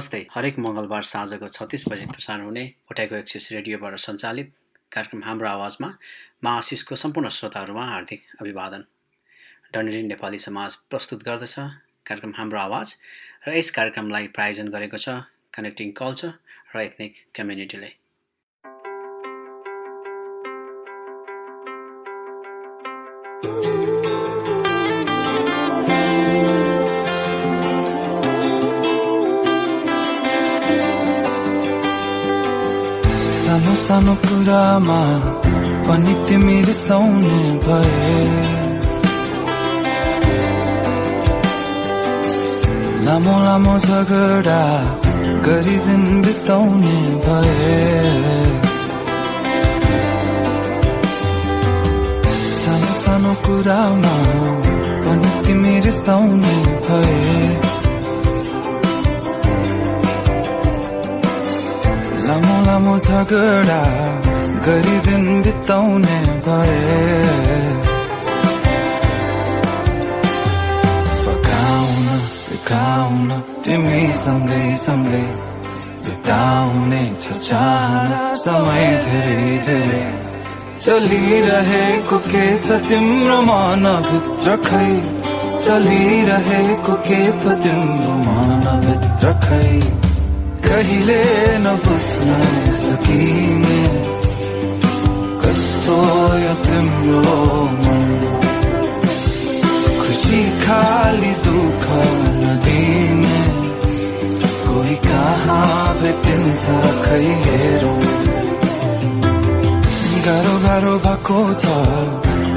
नमस्ते। हरेक मङ्गलबार साँझको छत्तिस बजी प्रसारण हुने उठाएको एक्सिस रेडियोबाट सञ्चालित कार्यक्रम हाम्रो आवाजमा मा आशिषको सम्पूर्ण श्रोताहरूमा हार्दिक अभिवादन। डनेरी नेपाली समाज प्रस्तुत गर्दछ कार्यक्रम हाम्रो आवाज र यस कार्यक्रमलाई प्रायोजन गरेको छ कनेक्टिङ कल्चर र एथनिक कम्युनिटीले सानो सानो कुरामा पनि तिमी रिसाउने भए। लामो लामो झगडा गरी दिन बिताउने भए। सानो सानो कुरामा पनि तिमी रिसाउने भए। लामो झगडा गरी दिन बिताउने भए। फकाउन सिकाउन तिमी सँगै सँगै बिताउने छ चाहना समय धेरै धेरै चलिरहेको के छ तिम्रो मनभित्र खै? चलिरहेको के छ तिम्रो मनभित्र खै? कहिले नबुझ्न सकिने? कस्तो यो तिम्रो खुसी खाली दुःख नदिने। कोही कहाँ भेटिन्छ खै हेरौँ? गाह्रो गाह्रो भएको छ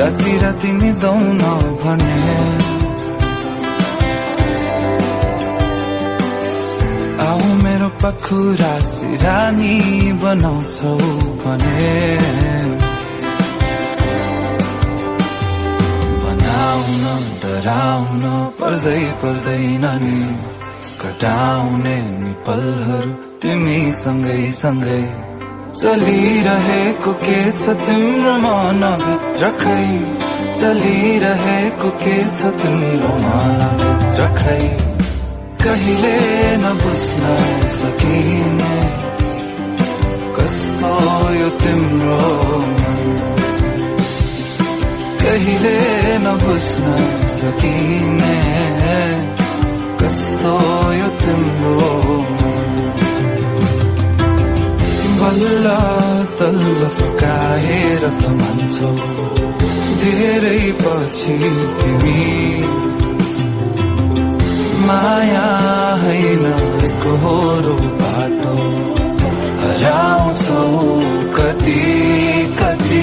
राति राति निदाउन भने। पखुरा सिरानी बनाउँछौ भने। बनाउन डराउन पर्दै पर्दैन नि। कटाउने नि पलहरू तिमी सँगै। सँगै चलिरहेको के छ तिम्रो मनभित्र खै चलिरहेको के छ तिम्रो मनभित्र खै कहिले नबुझ्न सकिने? कस्तो यो तिम्रो कहिले नबुझ्न सकिने? कस्तो यो तिम्रो बल्ल तल्ल फकाएर त मान्छौ। धेरै पछि तिमी माया होइन एकहोरो बाटो। हराउँछौ कति कति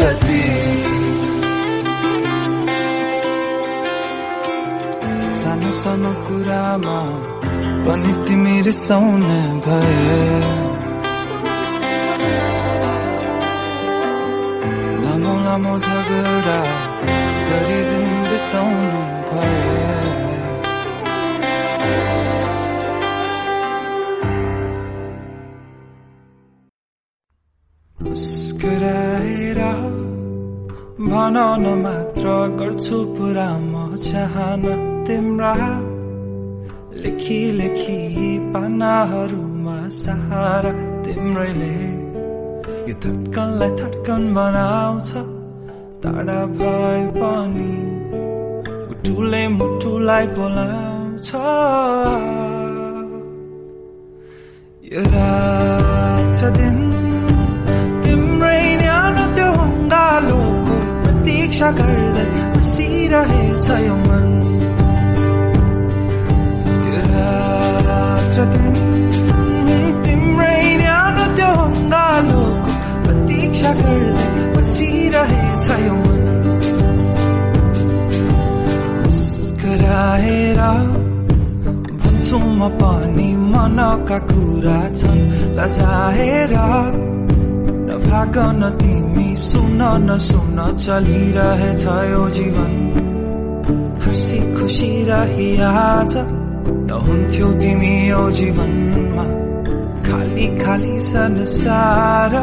कति। सानो सानो कुरामा पनि तिमी रिसाउने भए लामो लामो झगडा गरिदिन बिताउनु भए भन मात्र गर्छु पुरा म चाहना तिम्रा लेखी लेखी पानाहरूमा सहारा तिम्रैले। यो धड्कनलाई धड्कन बनाउँछ टाढा भए पनि मुटुले मुटुलाई बोलाउँछ। यो रात दिन प्रतीक्षा गर्दै बसिरहेछ यो मन यो मन मुस्कुराएर भन्छु म पनि मन मनका कुरा छन् नभागन तिमी सुन नसुन चलिरहेछ यो जीवन। हाँसी खुसी रही आज नहुन्थ्यो तिमी यो जीवनमा। खाली खाली संसार।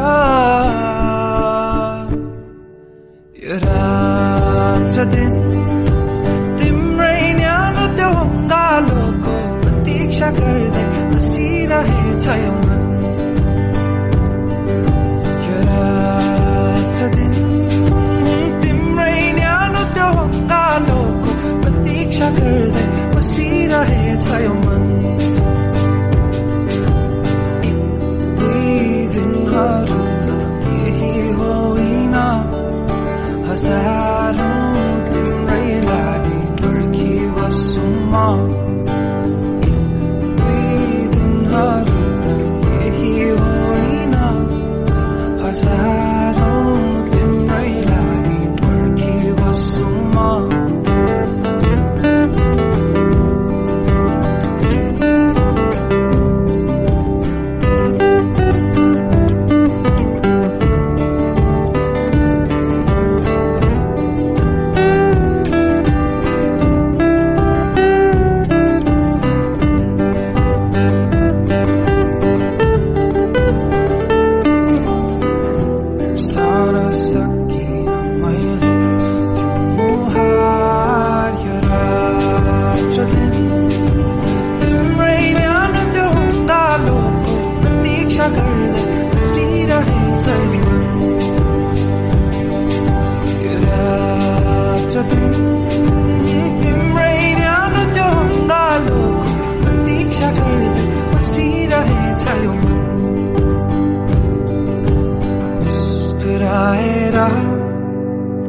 यो रात्र दिन तिम्रै न्यानो त्यो हङ्गालोको प्रतीक्षा गर्दै मन यो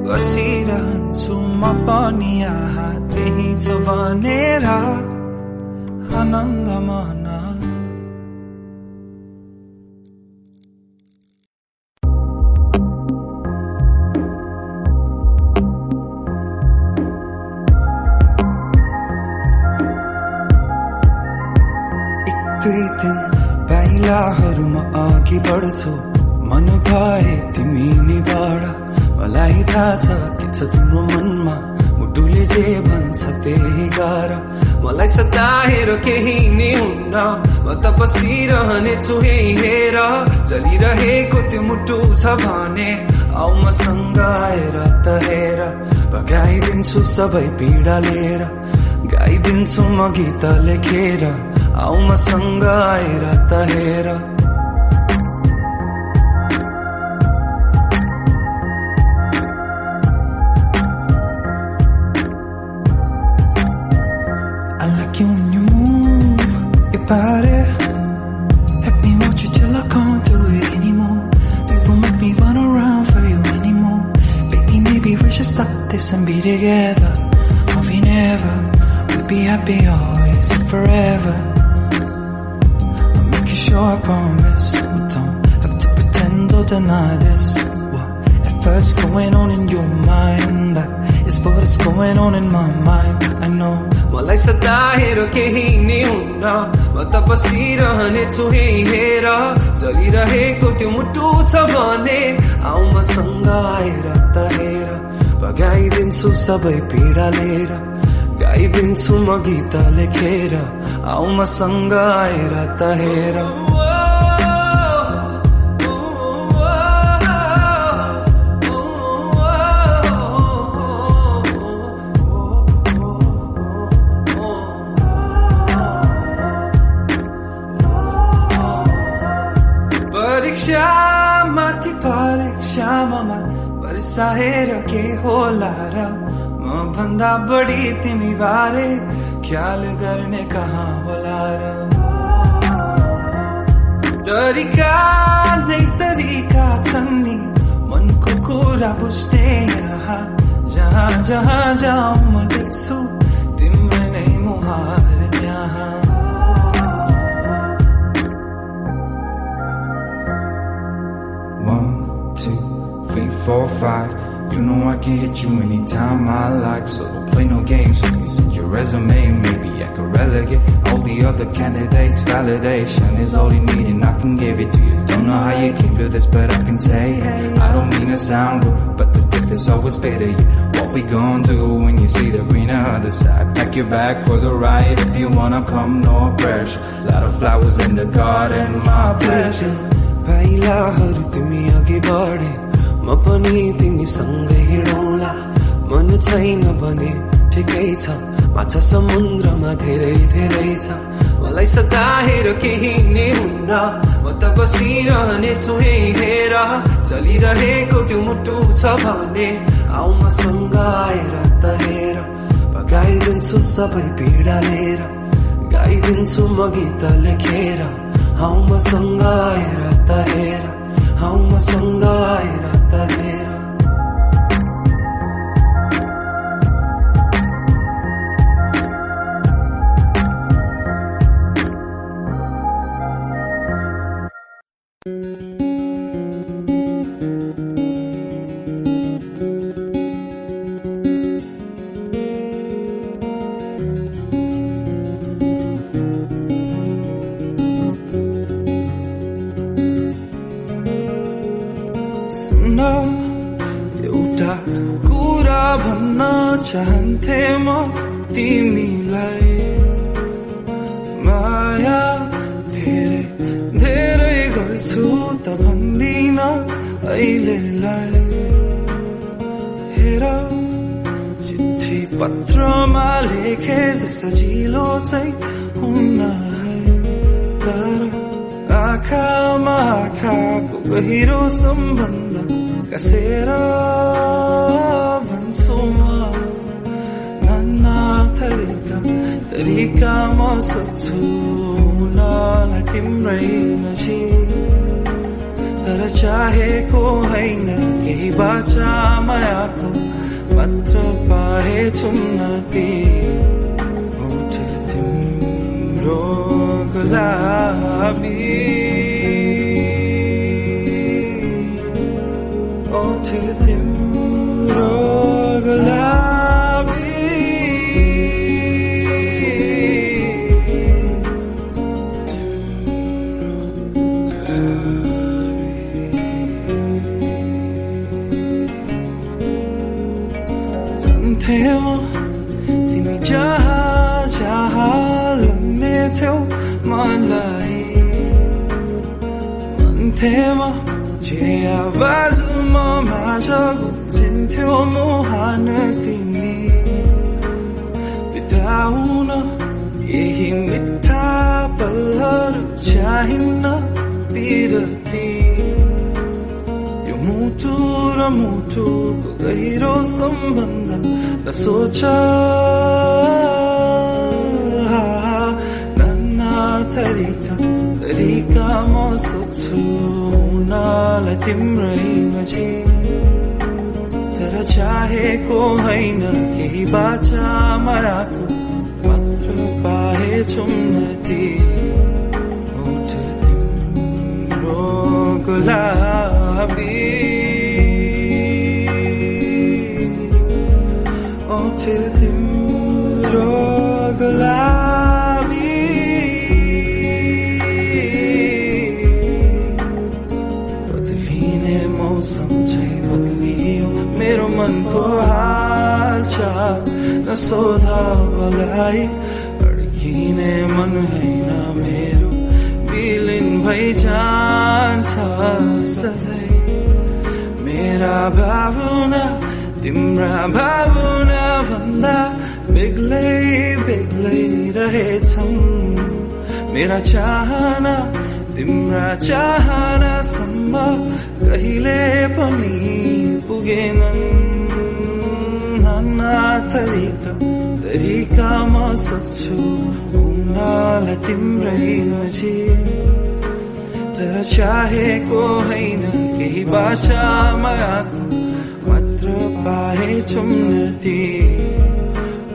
बसिरहन्छु म पनि यहाँ त्यही छ भनेर आनन्द मना दुई दिन पाइलाहरूमा अघि बढ्छु। मन भए तिमी निबाट। मलाई थाहा छ के छ तिम्रो मनमा। मुटुले जे भन्छ त्यही गर। मलाई सताएर केही नै हुन्न। म त बसिरहनेछु हेर। चलिरहेको त्यो मुटु छ भने आउ मसँग आएर त हेर। भगाइदिन्छु सबै पीडा लिएर। गाइदिन्छु म गीत लेखेर। आउ मसँग आएर त हेर। stop this and be together. Or we never, we'll be happy always and forever. I'll make you sure I promise. We don't have to pretend or deny this. What at first going on in your mind? That is what is going on in my mind. I know. मलाई सताएर केही नै हुन्न म त बसिरहनेछु यही हेर चलिरहेको त्यो मुटु छ भने आउ मसँग आएर त हेर भगाइदिन्छु सबै पीडा लिएर गाइदिन्छु म गीत लेखेर आउ मसँग आएर त हेर। परीक्षा माथि परीक्षामा बर्साएर के होला र म भन्दा बढी तिमी बारे ख्याल गर्ने कहाँ होला र तरिका नै तरिका छन् नि मनको कुरा बुझ्ने यहाँ जहाँ जहाँ जाउँ म देख्छु तिम्रो नै मुहार। four, five. You know I can hit you anytime I like, so don't play no games with me. Send your resume, maybe I can relegate all the other candidates. Validation is all you need, and I can give it to you. Don't know how you came to this, but I can say, hey, I don't mean to sound rude, but the truth is always better. You, what we gon' do when you see the greener other side? Pack your bag for the ride if you wanna come, no pressure. Lot of flowers in the garden, my pleasure. पाइलाहरू तिमी अघि बढे म पनि तिमीसँगै हिँडौँला। मन छैन भने ठिकै छ। माछा समुद्रमा धेरै धेरै छ। मलाई सताएर केही नै हुन्न। म त बसिरहने छु हेर। चलिरहेको त्यो मुटु छ भने आउ मसँग आएर त हेर। भगाइदिन्छु सबै पीडा लिएर। गाइदिन्छु म गीत लेखेर। आउ मसँग आएर त हेर। आउ मसँग आएर त आँखाको गहिरो सम्बन्ध कसेर भन्छु म। नाना थरीका तरिकामा सोध्छु। हुनलाई तिम्रै नजिक तर चाहेको होइन केही बाचा मायाको मात्र पाए उन्नति होठ तिम्रो गुलाबी होठ तिम्रो गुलाबी जान्थे म तिमी जहाँ जहाँ लग्ने थियौ मलाई भन्थे म जे आवाज म माझ गुन्जिन्थ्यो मुहान तिमी बिताउन केही मिठा पलहरू चाहिन्न बिरती यो मुटु र मुटुको गहिरो सम्बन्ध नसोच नाना तरिका तरिका म सोध्छु हुनलाई तिम्रै नजिक तर चाहेको होइन केही बाचा मायाको मात्र पाए होठ तिम्रो गुलाबी। नसोध मलाई अड्किने मन होइन मेरो। विलिन जान्छ सधैँ मेरा भावना तिम्रा भावना भन्दा बेग्लै बेग्लै रहेछन् मेरा चाहना तिम्रा चाहनासम्म कहिले पनि पुगेनन् नाना। तरिका तरिकामा सोध्छु हुनलाई तिम्रै नजिक तर चाहेको होइन केही बाचा मायाको मात्र पाए उन्नति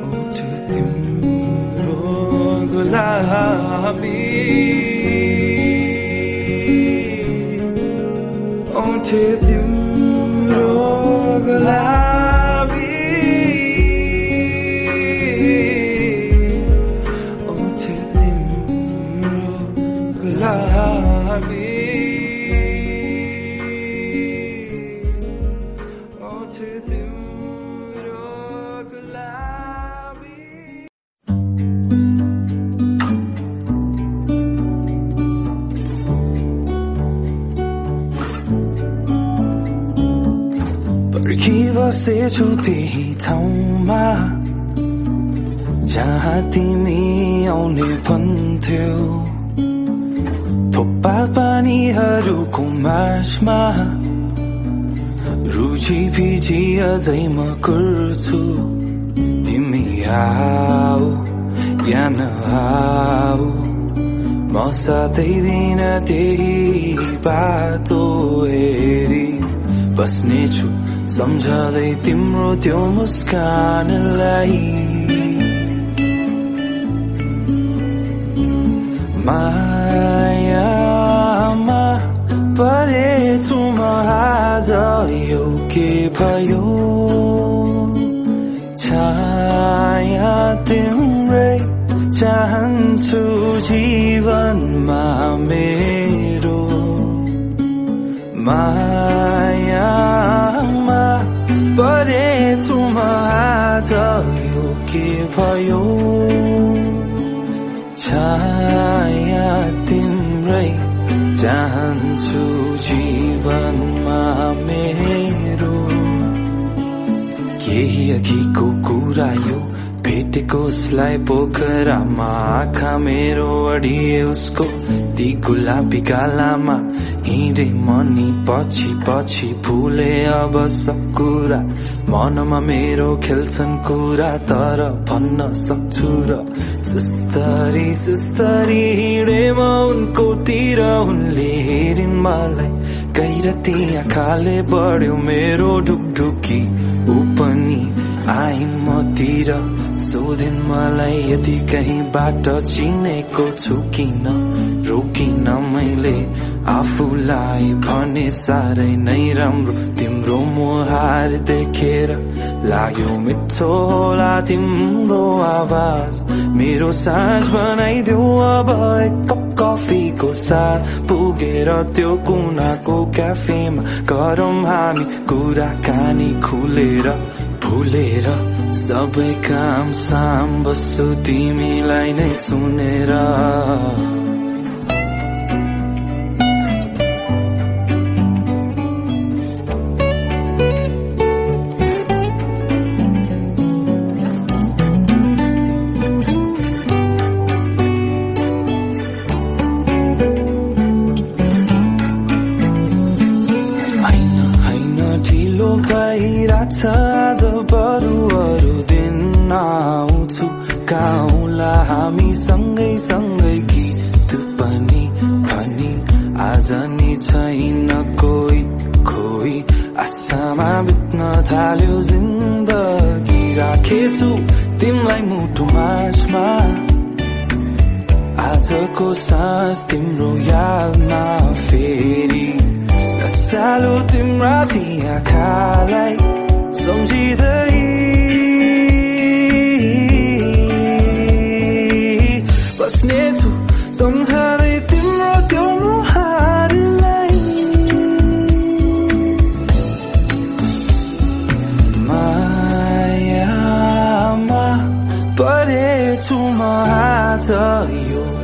ओठ तिम्रो गुलाबी। आउँथे तिम्रो मार्समा रुचि पिची अझै म गर्छु तिमी आऊ या नआऊ म साथै दिन त्यही बाटो हेरी। बस्नेछु सम्झँदै तिम्रो त्यो मुस्कानलाई। मायामा आज यो के भयो छाया तिम्रै चाहन्छु जीवनमा मेरो मायामा परेछु म आज यो के भयो छाया तिम्रै चाहन्छु जीवनमा मेरो केही अघिको कुरा यो भेटेको उसलाई पोखरामा आँखा मेरो अडिए उसको। ती गुलाबी गालामा हिँडे मनी पछि पछि फुले अब सब कुरा। मनमा मेरो खेल्छन् कुरा तर भन्न सक्छु र सुस्तरी सुस्तरी हिँडे म उनको तिर। उनले हेरिन् मलाई गैरती आँखाले बढ्यो मेरो ढुकढुकी। ऊ पनि आइन् मतिर सोधिन् मलाई यदि कहीँबाट चिनेको छु किन? रोकिन मैले आफूलाई भने साह्रै नै राम्रो। तिम्रो मुहार देखेर लाग्यो मिठो होला तिम्रो आवाज। मेरो साँझ बनाइदेऊ अब एक कफीको साथ। पुगेर त्यो कुनाको क्याफेमा गरौँ हामी। कुराकानी खुलेर भुलेर सबै काम साम बस्छु तिमीलाई नै सुनेर। थाल्यो जिन्दगी राखेछु तिमीलाई मुटु माझमा आजको सास तिम्रो यादमा फेरि सालो तिम्रा ती आँखालाई सम्झिँदै बस्नेछु सम्झाँदै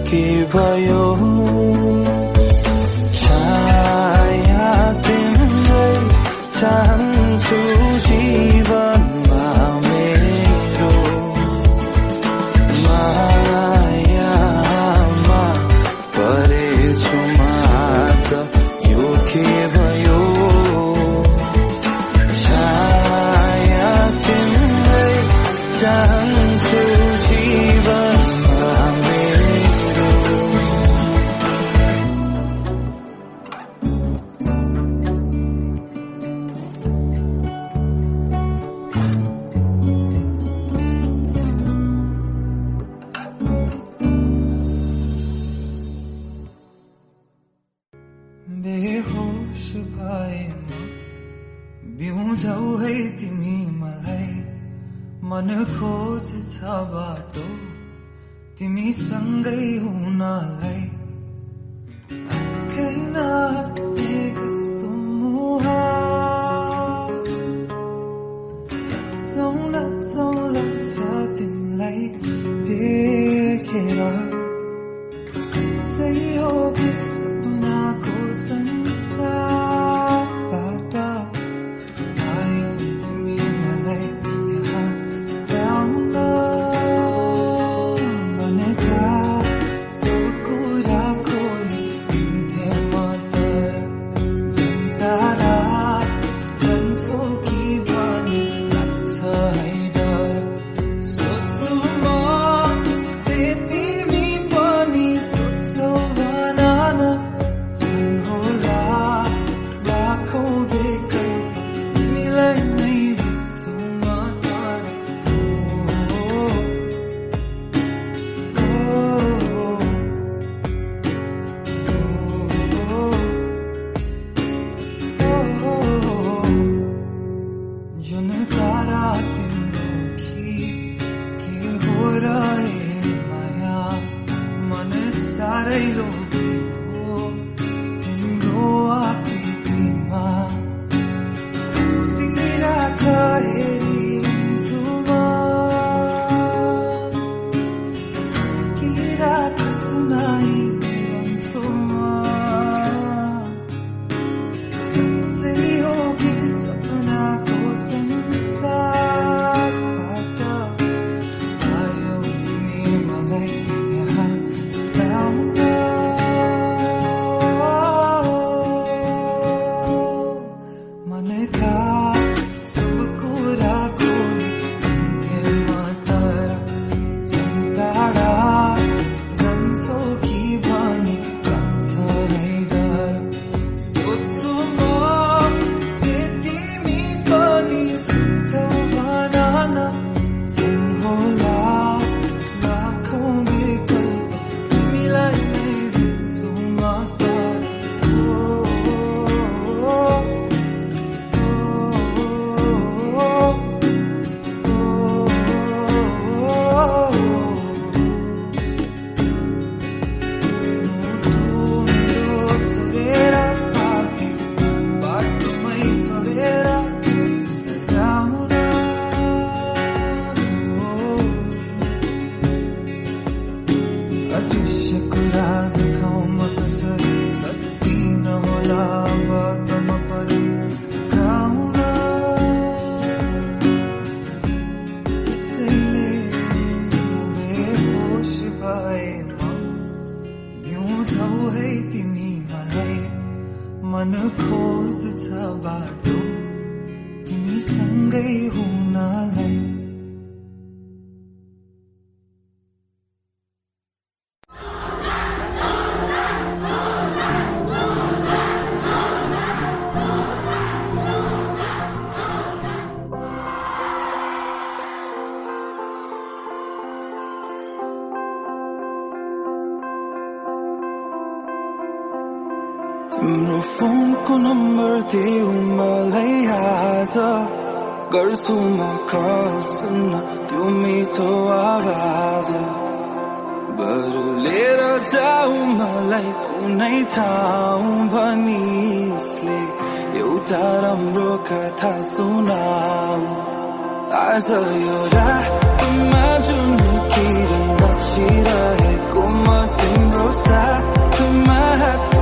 यो के भयो छ बाटो तिमीसँगै हुनलाई तिम्रो फोनको नम्बर थियो मलाई आज गर्छु म कल सुन्न त्यो मिठो आवाज बरु लिएर जाऊ मलाई कुनै ठाउँ भनिसले एउटा राम्रो कथा सुनाऊ आज यो रातमा जुन किरण नचिरहेको म तिम्रो साथमा हात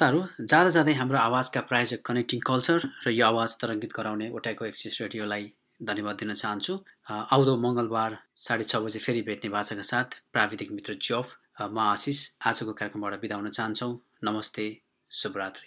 श्रोताहरू जाँदा जाँदै हाम्रो आवाजका प्रायोजक कनेक्टिङ कल्चर र यो आवाज तरङ्गित गराउने ओटाको एक्सिस रेडियोलाई धन्यवाद दिन चाहन्छु। आउँदो मङ्गलबार साढे छ बजे फेरि भेट्ने भाषाका साथ प्राविधिक मित्र जफ म आशिष आजको कार्यक्रमबाट बिदा हुन चाहन्छौँ। नमस्ते शुभरात्री।